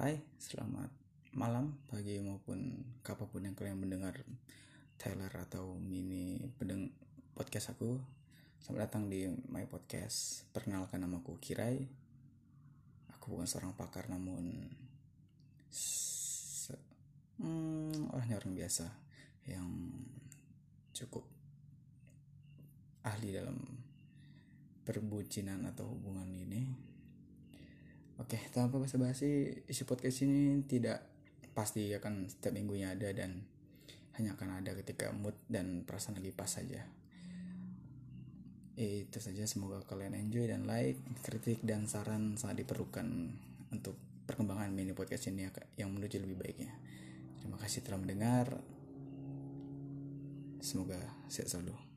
Hai, selamat malam, pagi maupun kapan pun yang kalian mendengar Tyler atau mini pedeng podcast aku. Selamat datang di my podcast. Perkenalkan namaku Kirai. Aku bukan seorang pakar namun se- hmm, orangnya orang biasa yang cukup ahli dalam perbucinan atau hubungan ini Oke, tanpa basa-basi, isi podcast ini tidak pasti akan setiap minggunya ada dan hanya akan ada ketika mood dan perasaan lagi pas saja. Itu saja, semoga kalian enjoy dan like, kritik dan saran sangat diperlukan untuk perkembangan mini podcast ini yang menuju lebih baiknya. Terima kasih telah mendengar. Semoga sehat selalu.